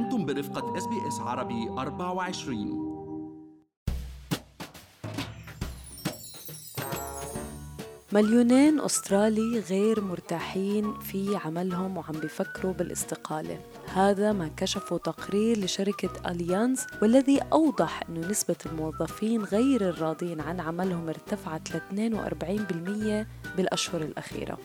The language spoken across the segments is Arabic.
أنتم برفقة SBS عربي 24 مليونين أسترالي غير مرتاحين في عملهم وعم بيفكروا بالاستقالة. هذا ما كشفه تقرير لشركة أليانز والذي أوضح أن نسبة الموظفين غير الراضين عن عملهم ارتفعت ل 42% بالأشهر الأخيرة.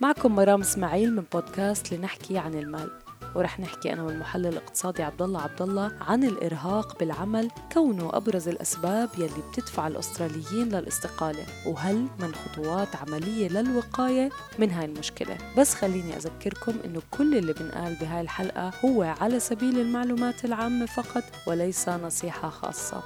معكم مرام إسماعيل من بودكاست لنحكي عن المال. ورح نحكي أنا والمحلل الاقتصادي عبد الله عبد الله عن الإرهاق بالعمل كونه أبرز الأسباب يلي بتدفع الأستراليين للاستقالة وهل من خطوات عملية للوقاية من هاي المشكلة. بس خليني أذكركم إنه كل اللي بنقال بهاي الحلقة هو على سبيل المعلومات العامة فقط وليس نصيحة خاصة.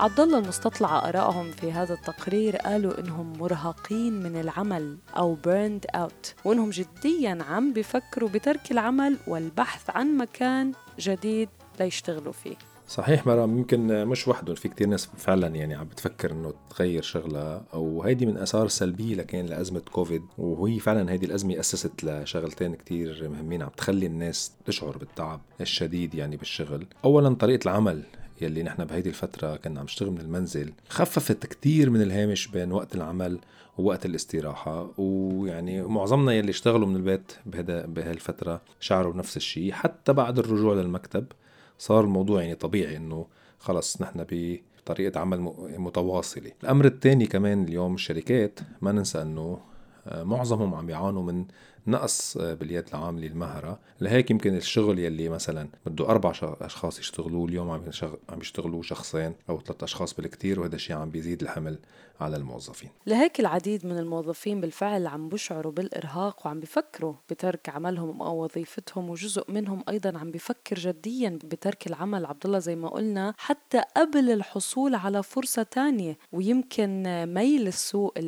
عبد الله المستطلع آرائهم في هذا التقرير قالوا إنهم مرهقين من العمل أو burned out وإنهم جديا عم بفكروا بترك العمل والبحث عن مكان جديد ليشتغلوا فيه. صحيح مرام يمكن مش وحدهم في كتير ناس فعلا يعني عم بتفكر إنه تغير شغلها أو هيدي من آثار سلبية لكان لأزمة كوفيد وهي فعلا هيدي الأزمة أسست لشغلتين كتير مهمين عم تخلي الناس تشعر بالتعب الشديد يعني بالشغل. اولا طريقة العمل يلي نحن بهيدي الفترة كنا عم نشتغل من المنزل خففت كتير من الهامش بين وقت العمل ووقت الاستراحة ويعني معظمنا يلي اشتغلوا من البيت بهذا بهالفترة شعروا بنفس الشيء حتى بعد الرجوع للمكتب صار الموضوع يعني طبيعي إنه خلص نحن بطريقة عمل متواصلة. الأمر الثاني كمان اليوم الشركات ما ننسى أنه آه، معظمهم عم يعانوا من نقص آه، باليد العامله المهرة. لهيك يمكن الشغل يلي مثلا بده أربع أشخاص يشتغلوه اليوم عم عم يشتغلوا شخصين أو ثلاث أشخاص بالكثير وهذا الشيء عم بيزيد الحمل على الموظفين. لهيك العديد من الموظفين بالفعل عم بيشعروا بالإرهاق وعم بيفكروا بترك عملهم أو وظيفتهم وجزء منهم أيضا عم بيفكر جديا بترك العمل. عبد الله زي ما قلنا حتى قبل الحصول على فرصة ثانية ويمكن ميل السوق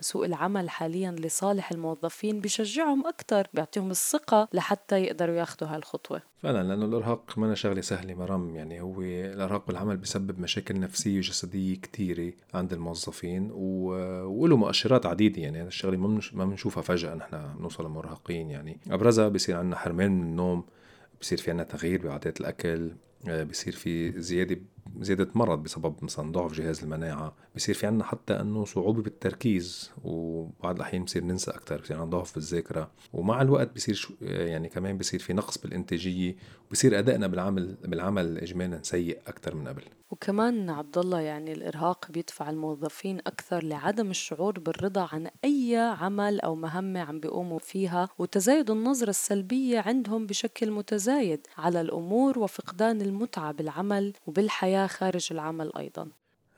سوق العمل حاليا لصالح الموظفين بشجع بيشجعهم أكثر بيعطيهم الثقة لحتى يقدروا ياخذوا هالخطوة. فعلا لأنه الإرهاق ما شغلة سهلة مرام يعني هو الإرهاق بالعمل بسبب مشاكل نفسية وجسدية كثيرة عند الموظفين وله مؤشرات عديدة يعني هذا الشغلة ما بنشوفها فجأة نحن بنوصل مرهقين يعني أبرزها بصير عندنا حرمان من النوم بصير في عنا تغيير بعادات الأكل آه، بصير في زيادة زيادة مرض بسبب مثلا ضعف جهاز المناعة. بصير في عنا حتى إنه صعوبة بالتركيز وبعض الأحيان بصير ننسى أكثر بصير عنا ضعف بالذاكرة. ومع الوقت بصير يعني كمان بصير في نقص بالإنتاجية وبصير أدائنا بالعمل بالعمل اجمالا سيء أكثر من قبل. وكمان عبد الله يعني الإرهاق بيدفع الموظفين أكثر لعدم الشعور بالرضا عن أي عمل أو مهمة عم بيقوموا فيها وتزايد النظرة السلبية عندهم بشكل متزايد على الأمور وفقدان المتعة بالعمل خارج العمل أيضا.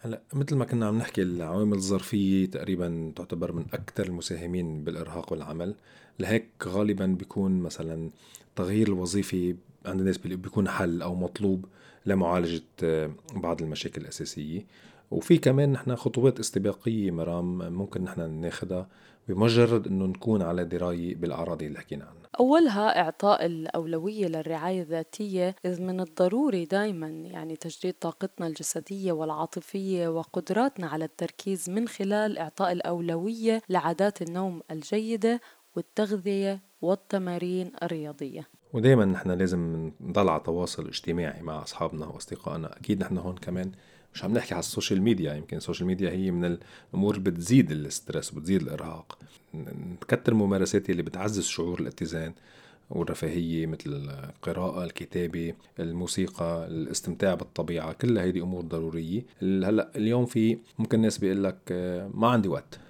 هلا مثل ما كنا عم نحكي العوامل الظرفية تقريبا تعتبر من أكثر المساهمين بالإرهاق والعمل. لهيك غالبا بيكون مثلا تغيير الوظيفة عند الناس بيكون حل أو مطلوب. لمعالجة آه، بعض المشاكل الأساسية وفي كمان نحن خطوات استباقية مرام ممكن نحن ناخدها بمجرد إنه نكون على دراية بالاعراض اللي حكينا عنها. أولها إعطاء الأولوية للرعاية الذاتية اذ من الضروري دائما يعني تجديد طاقتنا الجسدية والعاطفية وقدراتنا على التركيز من خلال إعطاء الأولوية لعادات النوم الجيدة والتغذية والتمارين الرياضية. ودائما نحن لازم نضل على تواصل اجتماعي مع أصحابنا وأصدقائنا. أكيد نحن هون كمان مش عم نحكي على السوشيال ميديا. يمكن السوشيال ميديا هي من الأمور اللي بتزيد ال stress وبتزيد الإرهاق. نكتر الممارسات اللي بتعزز شعور الاتزان والرفاهية مثل القراءة الكتابة الموسيقى الاستمتاع بالطبيعة. كل هيدي أمور ضرورية. هلأ اليوم في ممكن الناس بيقول لك آه، ما عندي وقت.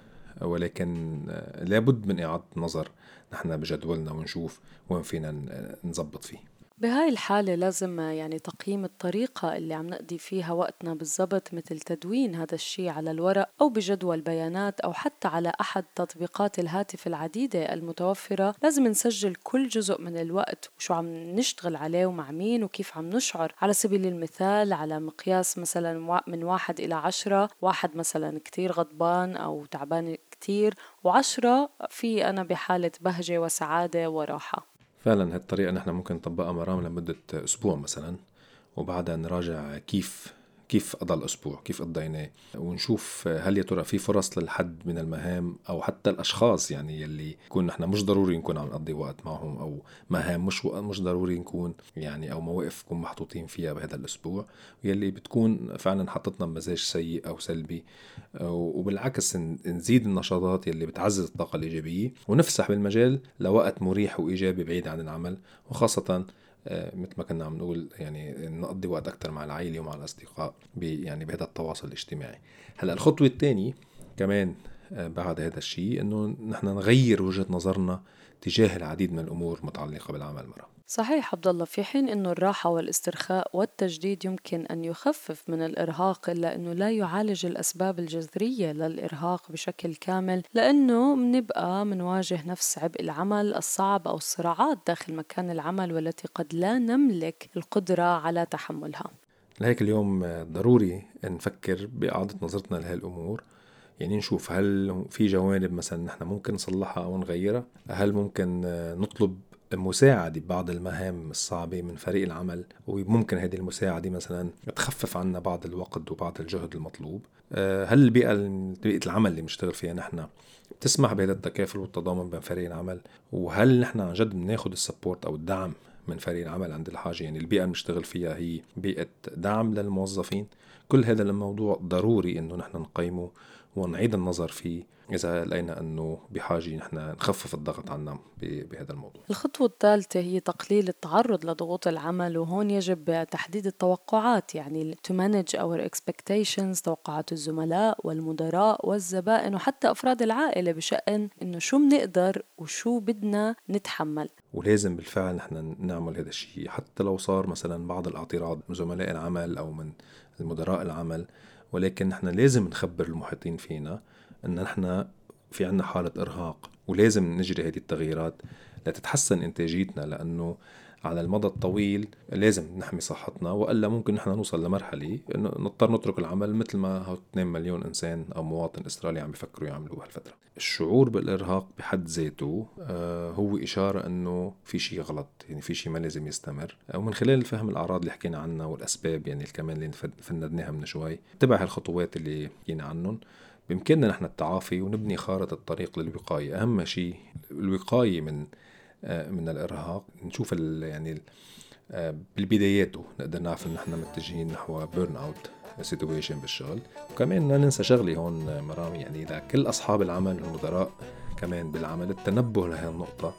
ولكن آه، لابد من إعادة نظر نحن بجدولنا ونشوف وين فينا نظبط فيه. بهاي الحالة لازم يعني تقييم الطريقة اللي عم نقضي فيها وقتنا بالضبط مثل تدوين هذا الشيء على الورق أو بجدول بيانات أو حتى على أحد تطبيقات الهاتف العديدة المتوفرة. لازم نسجل كل جزء من الوقت وشو عم نشتغل عليه ومع مين وكيف عم نشعر. على سبيل المثال على مقياس مثلا من واحد إلى عشرة واحد مثلا كتير غضبان أو تعبان كتير وعشرة في أنا بحالة بهجة وسعادة وراحة. فعلا هالطريقة نحن ممكن نطبقها مرام لمدة أسبوع مثلا وبعدها نراجع كيف كيف قضى الأسبوع؟ كيف قضيناه ونشوف هل يا ترى في فرص للحد من المهام أو حتى الأشخاص يعني يلي يكون نحن مش ضروري نكون عم نقضي وقت معهم أو مهام مش مش ضروري نكون يعني أو مواقف نكون محطوطين فيها بهذا الأسبوع يلي بتكون فعلا حطتنا بمزاج سيء أو سلبي. وبالعكس نزيد النشاطات يلي بتعزز الطاقة الإيجابية ونفسح بالمجال لوقت مريح وإيجابي بعيد عن العمل وخاصة آه، مثل ما كنا عم نقول يعني نقضي وقت أكثر مع العائله ومع الأصدقاء يعني بهذا التواصل الاجتماعي. هلأ الخطوة الثانية كمان آه، بعد هذا الشيء إنه نحن نغير وجهة نظرنا تجاه العديد من الأمور المتعلقة بالعمل مرة صحيح عبد الله في حين إنه الراحة والاسترخاء والتجديد يمكن أن يخفف من الإرهاق الا انه لا يعالج الأسباب الجذرية للإرهاق بشكل كامل لأنه بنبقى منواجه نفس عبء العمل الصعب أو الصراعات داخل مكان العمل والتي قد لا نملك القدرة على تحملها. لهيك اليوم ضروري نفكر بإعادة نظرتنا لهي الأمور يعني نشوف هل في جوانب مثلا نحن ممكن نصلحها أو نغيرها؟ هل ممكن نطلب مساعدة ببعض المهام الصعبة من فريق العمل؟ وممكن هذه المساعدة مثلا تخفف عنا بعض الوقت وبعض الجهد المطلوب؟ آه، هل البيئة بيئة العمل اللي بنشتغل فيها نحن بتسمح بهذا التكافل والتضامن بين فريق العمل؟ وهل نحن عن جد بناخذ السبورت أو الدعم من فريق العمل عند الحاجة؟ يعني البيئة اللي بنشتغل فيها هي بيئة دعم للموظفين. كل هذا الموضوع ضروري إنه نحن نقيمه ونعيد النظر فيه إذا لقينا أنه بحاجة نحن نخفف الضغط عنا بهذا الموضوع. الخطوة الثالثة هي تقليل التعرض لضغوط العمل وهون يجب تحديد التوقعات يعني to manage our expectations توقعات الزملاء والمدراء والزبائن وحتى أفراد العائلة بشأن أنه شو بنقدر وشو بدنا نتحمل. ولازم بالفعل نحن نعمل هذا الشيء. حتى لو صار مثلا بعض الاعتراض من زملاء العمل أو من المدراء العمل ولكن نحن لازم نخبر المحيطين فينا إن نحن في عنا حالة إرهاق ولازم نجري هذه التغييرات لتتحسن إنتاجيتنا لأنه على المدى الطويل لازم نحمي صحتنا وإلا ممكن نحن نوصل لمرحلة إنه نضطر نترك العمل مثل ما 2 مليون إنسان أو مواطن إسترالي عم بيفكروا يعملوا هالفترة. الشعور بالإرهاق بحد ذاته آه، هو إشارة إنه في شيء غلط يعني في شيء ما لازم يستمر. ومن خلال فهم الأعراض اللي حكينا عنها والأسباب يعني كمان اللي فندناها من شوي تبع هالخطوات اللي حكينا عنهم بإمكاننا نحن التعافي ونبني خارطة الطريق للوقاية. أهم شيء الوقاية من آه، من الإرهاق. نشوف يعني آه، بالبداياته نقدر نعرف إن نحن متجهين نحو burnout situation بالشغل. وكمان ما ننسى شغلة هون مرامي يعني لكل أصحاب العمل والمدراء كمان بالعمل التنبه لهي النقطة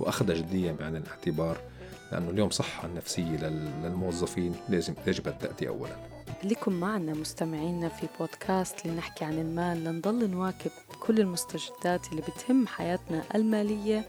وأخذها جديا بعين الاعتبار لأنه اليوم صحة النفسية للموظفين لازم يجب أن تأتي أولا. لكم معنا مستمعينا في بودكاست لنحكي عن المال. لنضل نواكب كل المستجدات اللي بتهم حياتنا المالية.